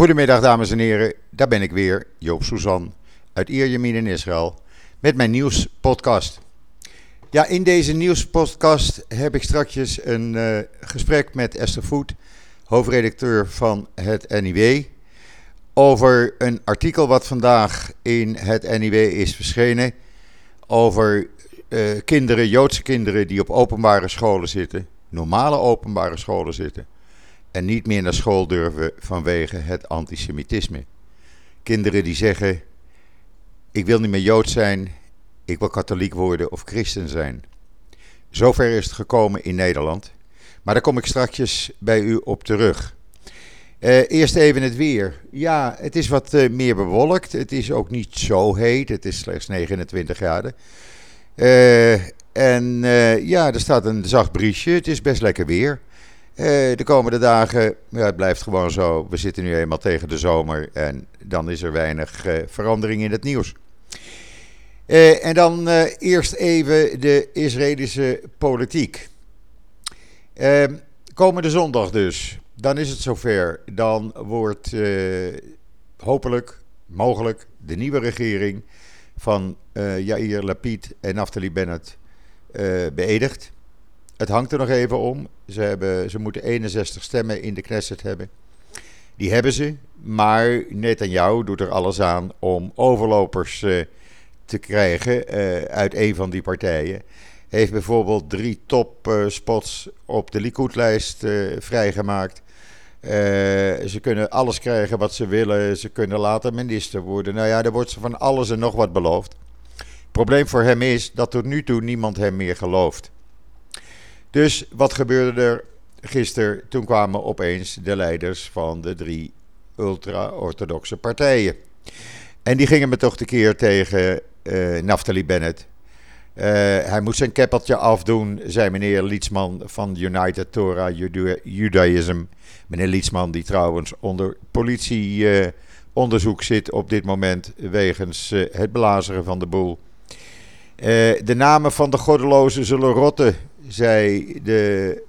Goedemiddag dames en heren, daar ben ik weer, Joop Suzan uit Ierjemien in Israël met mijn nieuwspodcast. Ja, in deze nieuwspodcast heb ik straks een uh, gesprek met Esther Voet, hoofdredacteur van het NIW, over een artikel wat vandaag in het NIW is verschenen over uh, kinderen, Joodse kinderen die op openbare scholen zitten, normale openbare scholen zitten en niet meer naar school durven vanwege het antisemitisme. Kinderen die zeggen: Ik wil niet meer Jood zijn, ik wil katholiek worden of christen zijn. Zover is het gekomen in Nederland. Maar daar kom ik straks bij u op terug. Uh, eerst even het weer. Ja, het is wat uh, meer bewolkt. Het is ook niet zo heet. Het is slechts 29 graden. Uh, en ja, er staat een zacht briesje. Het is best lekker weer. De komende dagen, ja, het blijft gewoon zo. We zitten nu eenmaal tegen de zomer en dan is er weinig verandering in het nieuws. Uh, en dan eerst even de Israëlische politiek. Uh, komende zondag dus, dan is het zover. Dan wordt hopelijk, mogelijk, de nieuwe regering van Yair Lapid en Naftali Bennett beëdigd. Het hangt er nog even om. Ze, hebben, ze moeten 61 stemmen in de Knesset hebben. Die hebben ze, maar Netanyahu doet er alles aan om overlopers te krijgen uh, uit een van die partijen. Heeft bijvoorbeeld drie topspots uh, op de Likud-lijst vrijgemaakt. ze kunnen alles krijgen wat ze willen. Ze kunnen later minister worden. Nou ja, er wordt ze van alles en nog wat beloofd. Probleem voor hem is dat tot nu toe niemand hem meer gelooft. Dus wat gebeurde er gisteren? Toen kwamen opeens de leiders van de drie ultra-orthodoxe partijen. En die gingen me toch tekeer tegen uh, Naftali Bennett. Uh, hij moet zijn keppeltje afdoen, zei meneer Lietsman van United Torah Judaism. Meneer Lietsman, die trouwens onder politieonderzoek uh, zit op dit moment wegens het belazeren van de boel. de namen van de goddelozen zullen rotten, zei de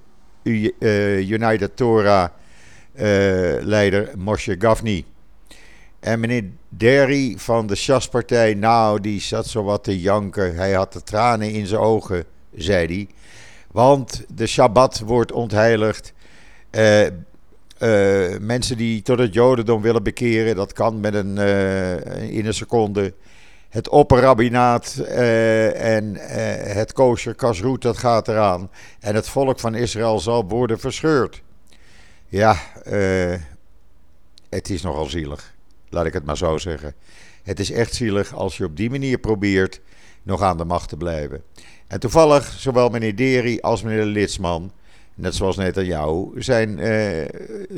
United Torah-leider Moshe Gavni. En meneer Derry van de Sjaspartij, nou, die zat zo wat te janken. Hij had de tranen in zijn ogen, zei hij. Want de Shabbat wordt ontheiligd. Uh, mensen die tot het Jodendom willen bekeren, dat kan met een, in een seconde. Het opperrabbinaat en het kosher kasroet, dat gaat eraan. En het volk van Israël zal worden verscheurd. Ja, het is nogal zielig. Laat ik het maar zo zeggen. Het is echt zielig als je op die manier probeert nog aan de macht te blijven. En toevallig, zowel meneer Deri als meneer Litsman, net zoals net aan jou, zijn eh,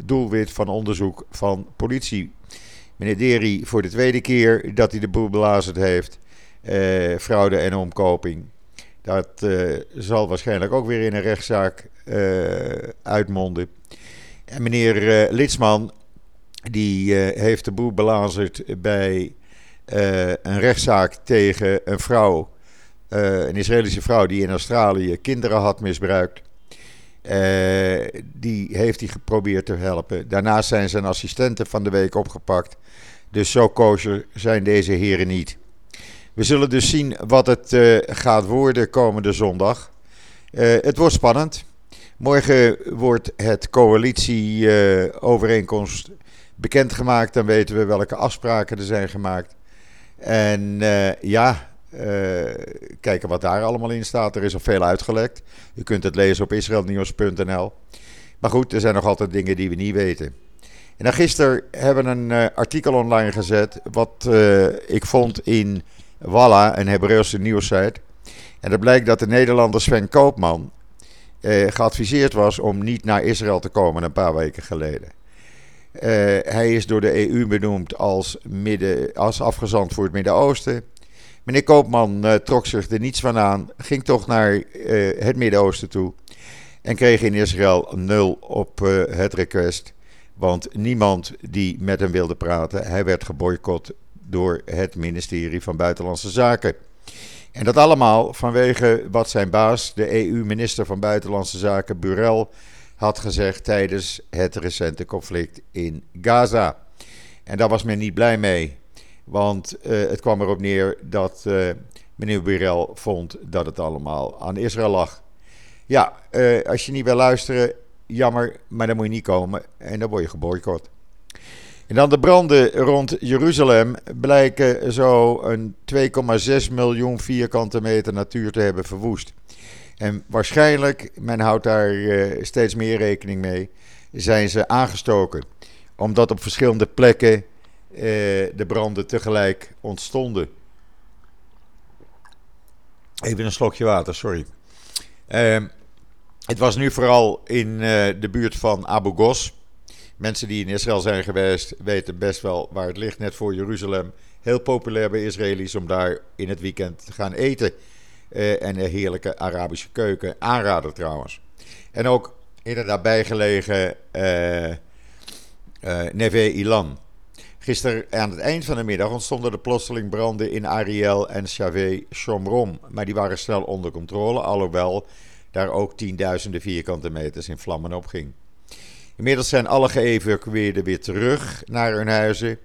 doelwit van onderzoek van politie. Meneer Deri voor de tweede keer dat hij de boel belazerd heeft. Eh, fraude en omkoping. Dat eh, zal waarschijnlijk ook weer in een rechtszaak uh, uitmonden. En meneer Litsman die heeft de boel belazerd bij een rechtszaak tegen een vrouw, een Israëlische vrouw die in Australië kinderen had misbruikt. Die heeft hij geprobeerd te helpen. Daarnaast zijn zijn assistenten van de week opgepakt. Dus zo kosher zijn deze heren niet. We zullen dus zien wat het gaat worden komende zondag. het wordt spannend. Morgen wordt het coalitieovereenkomst bekendgemaakt. Dan weten we welke afspraken er zijn gemaakt. En ja, kijken wat daar allemaal in staat. Er is al veel uitgelekt. U kunt het lezen op israelnieuws.nl. Maar goed, er zijn nog altijd dingen die we niet weten. En dan gisteren hebben we een uh, artikel online gezet. Wat ik vond in Walla, een Hebreeuwse nieuwssite. En dat blijkt dat de Nederlander Sven Koopman geadviseerd was om niet naar Israël te komen een paar weken geleden. Hij is door de EU benoemd als, midden, als afgezant voor het Midden-Oosten. Meneer Koopman uh, trok zich er niets van aan, ging toch naar uh, het Midden-Oosten toe. En kreeg in Israël nul op het request. Want niemand die met hem wilde praten, hij werd geboycott door het ministerie van Buitenlandse Zaken. En dat allemaal vanwege wat zijn baas, de EU-minister van Buitenlandse Zaken, Burel, had gezegd tijdens het recente conflict in Gaza. En daar was men niet blij mee. Want het kwam erop neer dat meneer Burrell vond dat het allemaal aan Israël lag. Ja, als je niet wil luisteren, jammer, maar dan moet je niet komen en dan word je geboycott. En dan de branden rond Jeruzalem blijken zo een 2,6 miljoen vierkante meter natuur te hebben verwoest. En waarschijnlijk, men houdt daar steeds meer rekening mee, zijn ze aangestoken. Omdat op verschillende plekken de branden tegelijk ontstonden. Even een slokje water, sorry. Uh, het was nu vooral in uh, de buurt van Abu Ghos. Mensen die in Israël zijn geweest weten best wel waar het ligt, net voor Jeruzalem. Heel populair bij Israëli's om daar in het weekend te gaan eten. Uh, en een heerlijke Arabische keuken. Aanrader trouwens. En ook in het nabijgelegen uh, Neve Ilan. Gisteren aan het eind van de middag ontstonden er plotseling branden in Ariel en Chavé Shomrom. Maar die waren snel onder controle, alhoewel daar ook tienduizenden vierkante meters in vlammen opging. Inmiddels zijn alle geëvacueerden weer terug naar hun huizen.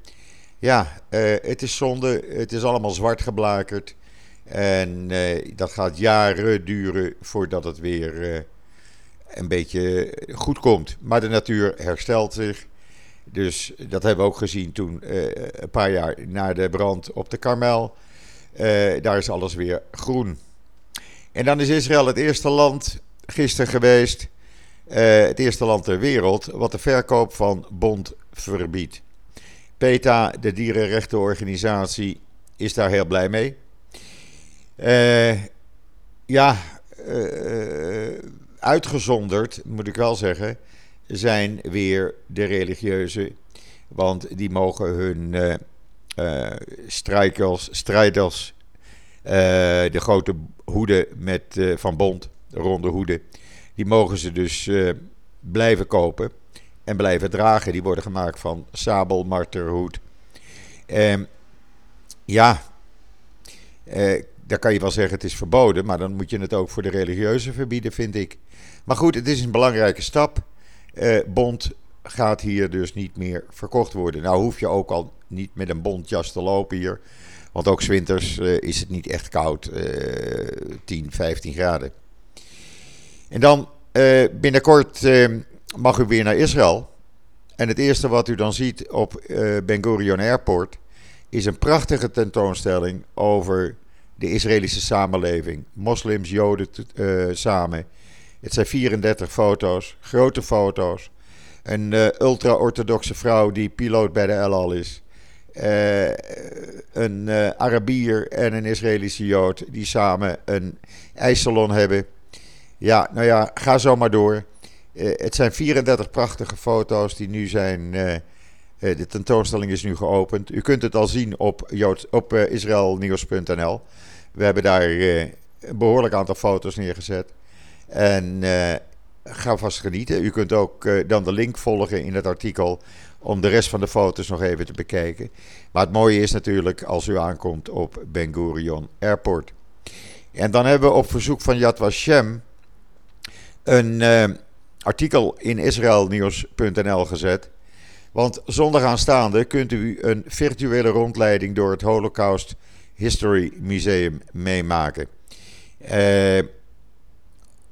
Ja, uh, het is zonde. Het is allemaal zwart geblakerd. En uh, dat gaat jaren duren voordat het weer uh, een beetje goed komt. Maar de natuur herstelt zich. Dus dat hebben we ook gezien toen, een paar jaar na de brand op de Karmel. daar is alles weer groen. En dan is Israël het eerste land gisteren geweest uh, het eerste land ter wereld wat de verkoop van bond verbiedt. PETA, de dierenrechtenorganisatie, is daar heel blij mee. Ja, uitgezonderd, moet ik wel zeggen, zijn weer de religieuzen. Want die mogen hun strijders, strijders de grote hoeden met, van bond, de ronde hoeden die mogen ze dus uh, blijven kopen en blijven dragen. Die worden gemaakt van sabel, marterhoed. Uh, ja, uh, daar kan je wel zeggen het is verboden, maar dan moet je het ook voor de religieuze verbieden, vind ik. Maar goed, het is een belangrijke stap. Uh, bond gaat hier dus niet meer verkocht worden. Nou hoef je ook al niet met een bontjas te lopen hier. Want ook winters uh, is het niet echt koud, uh, 10, 15 graden. En dan uh, binnenkort uh, mag u weer naar Israël. En het eerste wat u dan ziet op Ben Gurion Airport is een prachtige tentoonstelling over de Israëlische samenleving. Moslims, Joden samen. Het zijn 34 foto's, grote foto's. Een ultra-orthodoxe vrouw die piloot bij de El Al is. een Arabier en een Israëlische Jood die samen een ijssalon hebben. Ja, nou ja, ga zo maar door. Het zijn 34 prachtige foto's die nu zijn. De tentoonstelling is nu geopend. U kunt het al zien op, Joods, op israelnieuws.nl. We hebben daar een behoorlijk aantal foto's neergezet. En ga vast genieten. U kunt ook dan de link volgen in het artikel om de rest van de foto's nog even te bekijken. Maar het mooie is natuurlijk als u aankomt op Ben Gurion Airport. En dan hebben we op verzoek van Yad Vashem een uh, artikel in israelnieuws.nl gezet. Want zondag aanstaande kunt u een virtuele rondleiding door het Holocaust History Museum meemaken. Uh,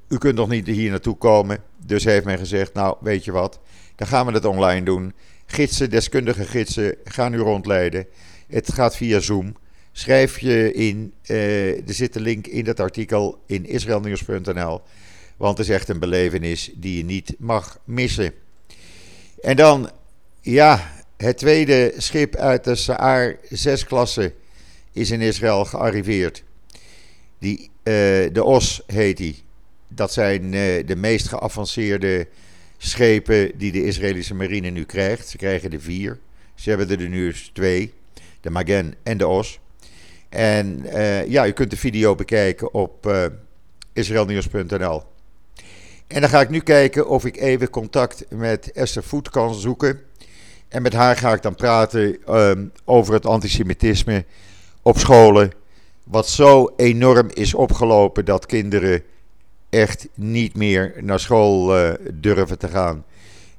u kunt nog niet hier naartoe komen, dus heeft men gezegd, nou weet je wat, dan gaan we het online doen. Gidsen, deskundige gidsen gaan u rondleiden. Het gaat via Zoom. Schrijf je in, uh, er zit een link in dat artikel in israelnieuws.nl. Want het is echt een belevenis die je niet mag missen. En dan, ja, het tweede schip uit de Saar 6-klasse is in Israël gearriveerd. Die, uh, de OS heet die. Dat zijn uh, de meest geavanceerde schepen die de Israëlische marine nu krijgt. Ze krijgen er vier. Ze hebben er nu eens twee. De Magen en de Os. En uh, ja, u kunt de video bekijken op israelnieuws.nl. En dan ga ik nu kijken of ik even contact met Esther Voet kan zoeken. En met haar ga ik dan praten um, over het antisemitisme op scholen. Wat zo enorm is opgelopen dat kinderen echt niet meer naar school uh, durven te gaan.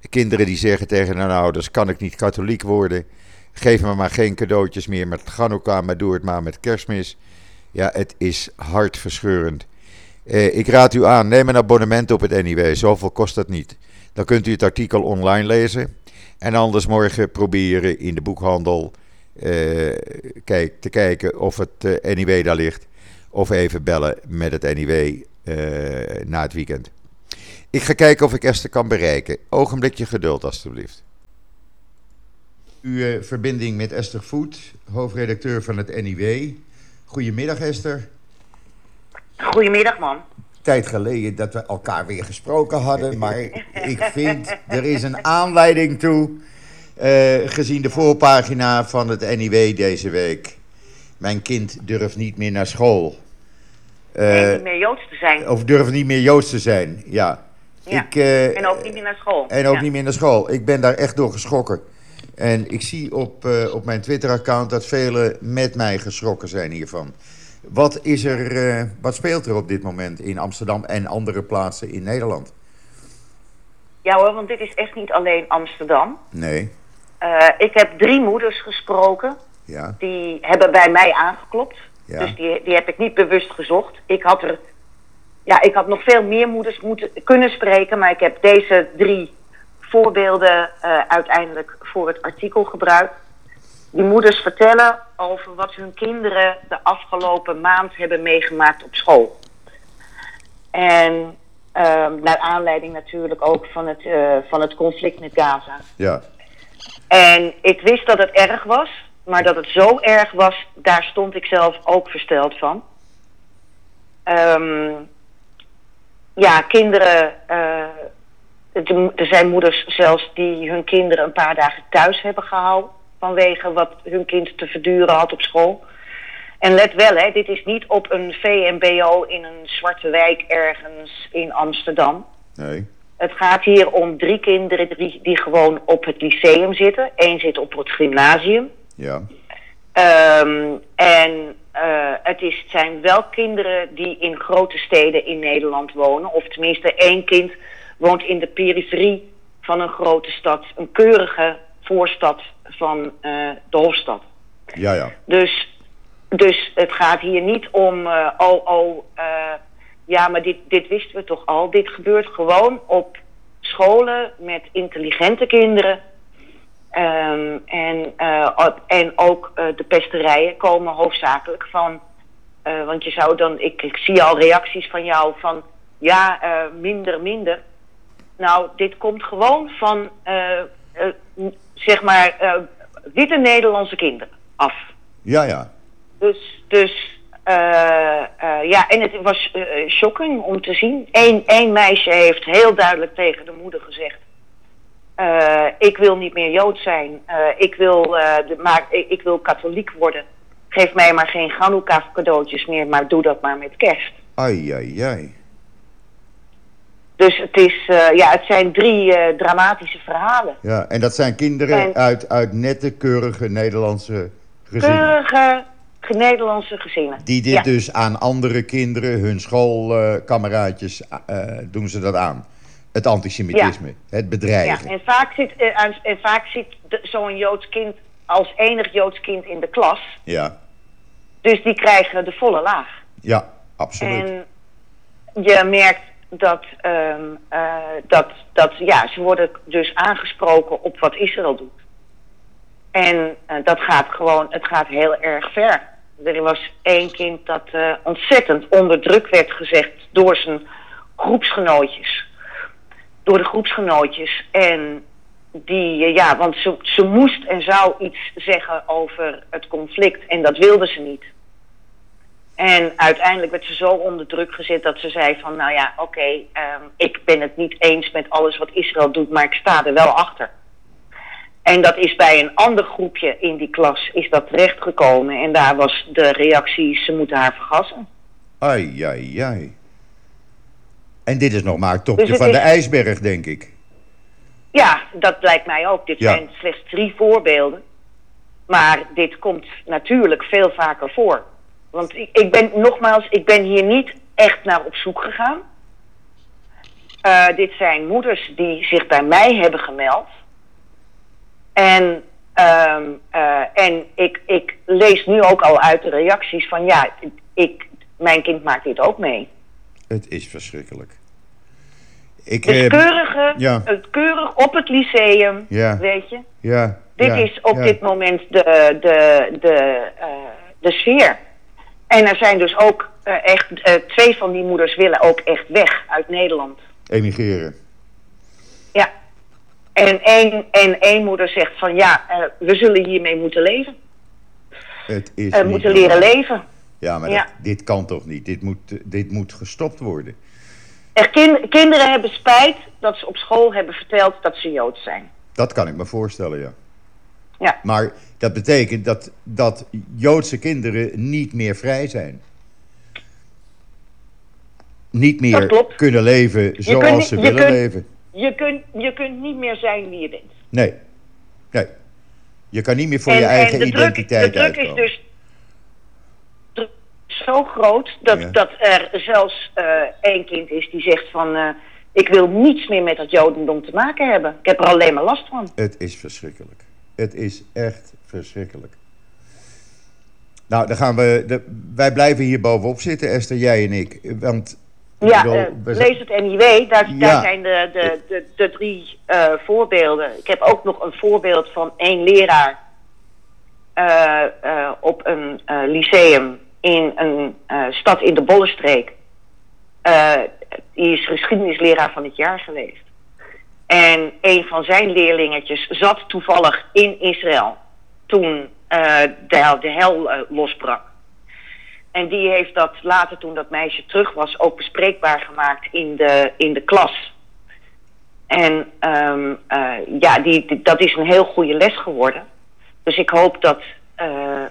Kinderen die zeggen tegen hun ouders: kan ik niet katholiek worden? Geef me maar geen cadeautjes meer met Hanukkah, maar doe het maar met kerstmis. Ja, het is hartverscheurend. Eh, ik raad u aan, neem een abonnement op het NIW, zoveel kost dat niet. Dan kunt u het artikel online lezen. En anders morgen proberen in de boekhandel eh, kijk, te kijken of het eh, NIW daar ligt. Of even bellen met het NIW eh, na het weekend. Ik ga kijken of ik Esther kan bereiken. Ogenblikje geduld, alstublieft. Uw eh, verbinding met Esther Voet, hoofdredacteur van het NIW. Goedemiddag, Esther. Goedemiddag, man. Tijd geleden dat we elkaar weer gesproken hadden, maar ik vind er is een aanleiding toe, eh, gezien de voorpagina van het NIW deze week. Mijn kind durft niet meer naar school. Nee, Eh, niet meer Joods te zijn. of durft niet meer Joods te zijn, ja. Ja. Ik, eh, en ook niet meer naar school. En ook Ja. niet meer naar school. Ik ben daar echt door geschrokken. En ik zie op, eh, op mijn Twitter-account dat velen met mij geschrokken zijn hiervan. Wat, is er, wat speelt er op dit moment in Amsterdam en andere plaatsen in Nederland? Ja hoor, want dit is echt niet alleen Amsterdam. Nee, ik heb drie moeders gesproken. ja, Die hebben bij mij aangeklopt. Ja. Dus die, die heb ik niet bewust gezocht. Ik had er... Ja, ik had nog veel meer moeders moeten kunnen spreken. Maar ik heb deze drie voorbeelden eh, uiteindelijk voor het artikel gebruikt. Die moeders vertellen over wat hun kinderen de afgelopen maand hebben meegemaakt op school. En ehm, naar aanleiding natuurlijk ook van het, eh, van het conflict met Gaza. ja, En ik wist dat het erg was, maar dat het zo erg was, daar stond ik zelf ook versteld van. Ehm, ja, kinderen. eh, er zijn moeders zelfs die hun kinderen een paar dagen thuis hebben gehouden. vanwege wat hun kind te verduren had op school. En let wel, hè, dit is niet op een VMBO in een zwarte wijk ergens in Amsterdam. nee, Het gaat hier om drie kinderen die, die gewoon op het lyceum zitten. Eén zit op het gymnasium. Ja, Ehm, en eh, het, is, het zijn wel kinderen die in grote steden in Nederland wonen. Of tenminste één kind woont in de periferie van een grote stad. Een keurige voorstad van eh, de Hofstad. ja, ja, Dus, dus het gaat hier niet om, eh, oh, oh, ja, maar dit, dit wisten we toch al. Dit gebeurt gewoon op scholen met intelligente kinderen. Ehm, en, eh, op- en ook eh, de pesterijen komen hoofdzakelijk van. eh, want je zou dan, ik, ik zie al reacties van jou van ja, minder, minder. Nou, dit komt gewoon van, zeg maar, witte Nederlandse kinderen af. ja, ja, Dus, dus ja, en het was shocking om te zien. Eén één meisje heeft heel duidelijk tegen de moeder gezegd: eh, Ik wil niet meer Jood zijn. Eh, ik, wil, eh, de, maar, ik, ik wil katholiek worden. Geef mij maar geen Hanukkah cadeautjes meer, maar doe dat maar met kerst. ai, ai, ai. Dus het, is, ja, het zijn drie dramatische verhalen. Ja, en dat zijn kinderen En- uit, uit nette, keurige Nederlandse gezinnen. Keurige Nederlandse gezinnen. Die dit Ja. dus aan andere kinderen, hun schoolkameraadjes, doen ze dat aan. Het antisemitisme, het Ja, bedreigen. en vaak zit, eh, en vaak zit zo'n Joods kind als enig Joods kind in de klas. Ja, Dus die krijgen de volle laag. ja, absoluut. En je merkt dat, ehm, eh, dat, dat ja, ze worden dus aangesproken op wat Israël doet. En eh, dat gaat gewoon, het gaat heel erg ver. Er was één kind dat ontzettend onder druk werd gezegd door zijn groepsgenootjes. Door de groepsgenootjes. En die, eh, ja, want ze, ze moest en zou iets zeggen over het conflict. En dat wilde ze niet. En uiteindelijk werd ze zo onder druk gezet dat ze zei van... nou ja, oké, ehm, ik ben het niet eens met alles wat Israël doet... maar ik sta er wel achter. En dat is bij een ander groepje in die klas is dat terechtgekomen. En daar was de reactie, ze moeten haar vergassen. Ai, ai, ai. En dit is nog maar het topje Dus het van de ijsberg, denk ik. Ja, dat lijkt mij ook. Dit Ja. zijn slechts drie voorbeelden. Maar dit komt natuurlijk veel vaker voor. Want ik, ik ben, nogmaals, ik ben hier niet echt naar op zoek gegaan. Eh, dit zijn moeders die zich bij mij hebben gemeld. En Ehm, eh, en ik, ik lees nu ook al uit de reacties van ja, ik, mijn kind maakt dit ook mee. Het is verschrikkelijk. Ik, Dus eh, keurige, ja. het keurig op het lyceum, Ja. weet je. ja, Dit ja, is op dit moment de, de, de, eh, de sfeer. En er zijn dus ook eh, echt, eh, twee van die moeders willen ook echt weg uit Nederland. Emigreren. Ja. En één, en één moeder zegt van ja, we zullen hiermee moeten leven. Het is We niet moeten leren leven. Ja, maar Ja. dat- dit kan toch niet? Dit moet, eh, dit moet gestopt worden. Er kin- kinderen hebben spijt dat ze op school hebben verteld dat ze Joods zijn. Dat kan ik me voorstellen, ja. Ja. Maar dat betekent dat, dat Joodse kinderen niet meer vrij zijn. Niet meer kunnen leven zoals kunt ze willen kunt- leven. Je kunt, je kunt niet meer zijn wie je bent. Nee. Nee. Je kan niet meer voor en, je eigen druk, identiteit de druk is uitkomen. dus druk is zo groot dat, Ja. dat er zelfs eh, één kind is die zegt van... eh, ik wil niets meer met dat jodendom te maken hebben. Ik heb er alleen maar last van. Het is verschrikkelijk. Het is echt verschrikkelijk. Nou, dan gaan we. De, wij blijven hier bovenop zitten, Esther, jij en ik. Want. ik Ja, bedoel, eh, lees het NIW. Daar, Ja. daar zijn de, de, de, de drie voorbeelden. Ik heb ook nog een voorbeeld van één leraar op een lyceum in een eh, stad in de Bollenstreek. Eh, die is geschiedenisleraar van het jaar geweest. En een van zijn leerlingetjes zat toevallig in Israël toen eh, de, de hel losbrak. En die heeft dat later, toen dat meisje terug was, ook bespreekbaar gemaakt in de, in de klas. En ehm, eh, ja, die, dat is een heel goede les geworden. Dus ik hoop dat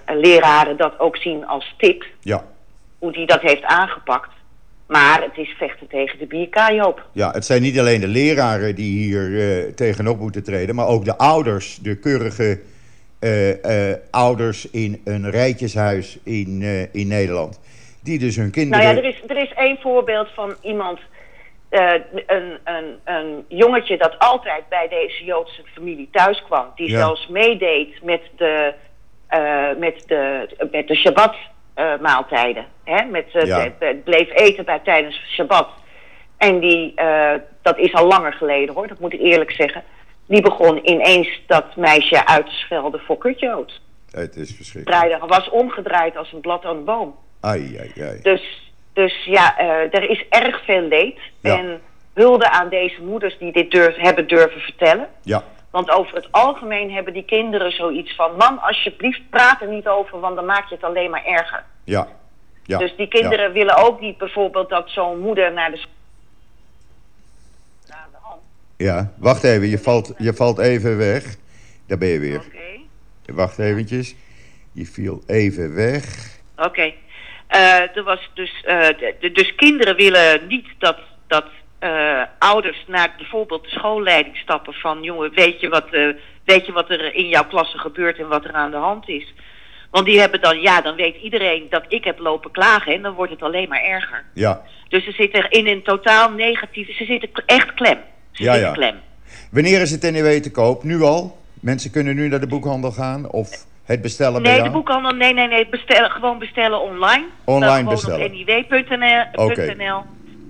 leraren dat ook zien als tip, Ja, hoe die dat heeft aangepakt. Maar het is vechten tegen de bierkaai, Joop. ja, het zijn niet alleen de leraren die hier eh, tegenop moeten treden, maar ook de ouders, de keurige eh, eh, ouders in een rijtjeshuis in, eh, in Nederland. Die dus hun kinderen. Nou ja, er is, er is één voorbeeld van iemand, eh, een, een, een jongetje dat altijd bij deze Joodse familie thuis kwam. Die Ja. zelfs meedeed met de, eh, met de, met de Shabbat eh, maaltijden. Hè? Met, eh, Ja. bleef eten bij, tijdens Shabbat. En die, eh, dat is al langer geleden hoor, dat moet ik eerlijk zeggen. Die begon ineens dat meisje uit te schelden voor kutjood. Het is verschrikkelijk. Draaide, was omgedraaid als een blad aan de boom. Ai, ai, ai. Dus, dus ja, eh, er is erg veel leed. Ja. En hulde aan deze moeders die dit durf, hebben durven vertellen. Ja, Want over het algemeen hebben die kinderen zoiets van... man, alsjeblieft, praat er niet over, want dan maak je het alleen maar erger. ja. ja. dus die kinderen willen ook niet bijvoorbeeld dat zo'n moeder naar de... s- Aan de hand. Ja, wacht even, je valt, je valt even weg. Daar ben je weer. Oké. Wacht eventjes. Je viel even weg. Oké. Eh, er was dus, eh, de- dus kinderen willen niet dat, dat eh, ouders naar bijvoorbeeld de schoolleiding stappen van jongen, weet je, wat, eh, weet je wat er in jouw klasse gebeurt en wat er aan de hand is. Want die hebben dan, ja, dan weet iedereen dat ik heb lopen klagen en dan wordt het alleen maar erger. Ja. Dus ze zitten in een totaal negatieve, ze zitten echt klem. Ze Ja, ja. klem. Wanneer is het NEW te koop? Nu al? Mensen kunnen nu naar de boekhandel gaan of het bestellen bij Nee, de boekhandel, nee, nee, nee, bestellen, gewoon bestellen online. Online bestellen. op niw.nl. Oké.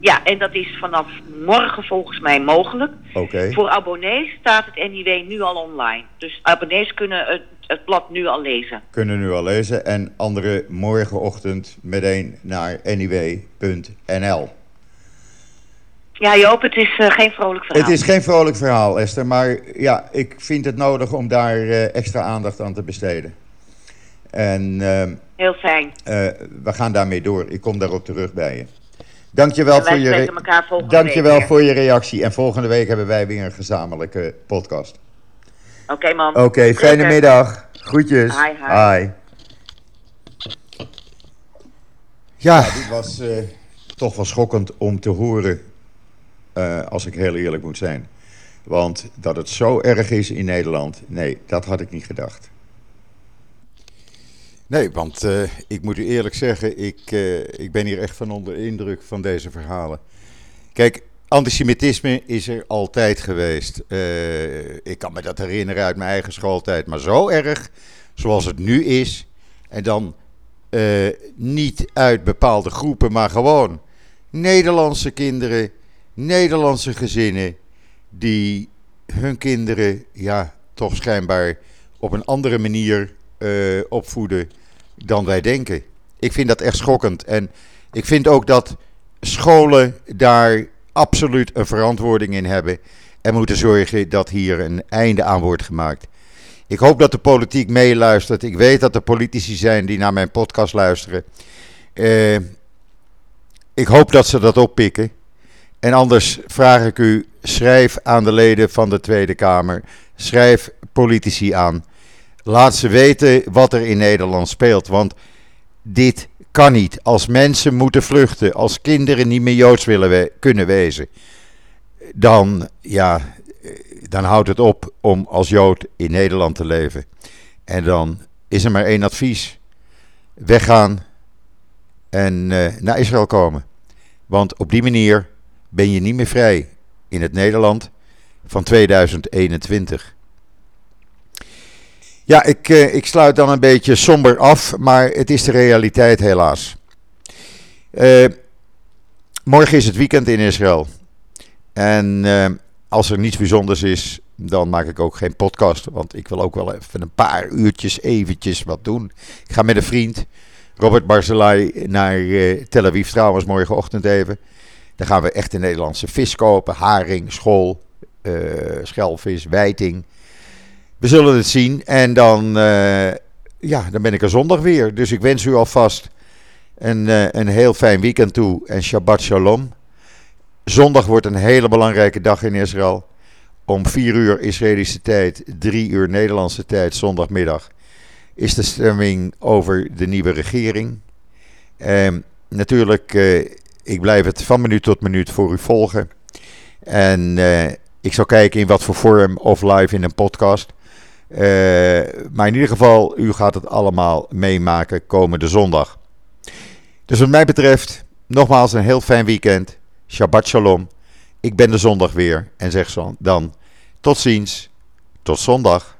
Ja, en dat is vanaf morgen volgens mij mogelijk. Oké. Voor abonnees staat het NIW nu al online. Dus abonnees kunnen het, het blad nu al lezen. Kunnen nu al lezen. En anderen morgenochtend meteen naar niw.nl. Ja, Joop, het is eh, geen vrolijk verhaal. Het is geen vrolijk verhaal, Esther. Maar ja, ik vind het nodig om daar eh, extra aandacht aan te besteden. En ehm, Heel fijn. eh, we gaan daarmee door. Ik kom daarop terug bij je. Dankjewel, voor je, Dankjewel week voor je reactie. En volgende week hebben wij weer een gezamenlijke podcast. Oké, man. Oké, fijne middag. Groetjes. Hi, hi. Ja, dit was eh, toch wel schokkend om te horen, eh, als ik heel eerlijk moet zijn. Want dat het zo erg is in Nederland, nee, dat had ik niet gedacht. Nee, want eh, ik moet u eerlijk zeggen, ik, eh, ik ben hier echt van onder de indruk van deze verhalen. Kijk, antisemitisme is er altijd geweest. Uh, ik kan me dat herinneren uit mijn eigen schooltijd. Maar zo erg zoals het nu is. En dan niet uit bepaalde groepen, maar gewoon Nederlandse kinderen, Nederlandse gezinnen. Die hun kinderen, ja, toch schijnbaar op een andere manier uh, opvoeden dan wij denken. Ik vind dat echt schokkend. En ik vind ook dat scholen daar absoluut een verantwoording in hebben. En moeten zorgen dat hier een einde aan wordt gemaakt. Ik hoop dat de politiek meeluistert. Ik weet dat er politici zijn die naar mijn podcast luisteren. Uh, ik hoop dat ze dat oppikken. En anders vraag ik u: schrijf aan de leden van de Tweede Kamer. Schrijf politici aan. Laat ze weten wat er in Nederland speelt. Want dit kan niet. Als mensen moeten vluchten, als kinderen niet meer joods willen kunnen wezen, dan, ja, dan houdt het op om als jood in Nederland te leven. En dan is er maar één advies: weggaan en uh, naar Israël komen. Want op die manier ben je niet meer vrij in het Nederland van 2021. Ja, ik, uh, ik sluit dan een beetje somber af, maar het is de realiteit helaas. Uh, morgen is het weekend in Israël. En uh, als er niets bijzonders is, dan maak ik ook geen podcast. Want ik wil ook wel even een paar uurtjes eventjes wat doen. Ik ga met een vriend, Robert Barzilai, naar Tel Aviv trouwens morgenochtend even. Dan gaan we echt de Nederlandse vis kopen. Haring, school, schelvis, wijting we zullen het zien. En dan, uh, ja, dan ben ik er zondag weer. Dus ik wens u alvast een, uh, een heel fijn weekend toe. En Shabbat Shalom. Zondag wordt een hele belangrijke dag in Israël. Om 4 uur Israëlische tijd, 3 uur Nederlandse tijd, zondagmiddag, is de stemming over de nieuwe regering. Uh, natuurlijk, uh, ik blijf het van minuut tot minuut voor u volgen. En ik zal kijken in wat voor vorm of live in een podcast. Uh, maar in ieder geval, u gaat het allemaal meemaken komende zondag. Dus wat mij betreft, nogmaals een heel fijn weekend. Shabbat shalom. Ik ben de zondag weer en zeg dan tot ziens, tot zondag.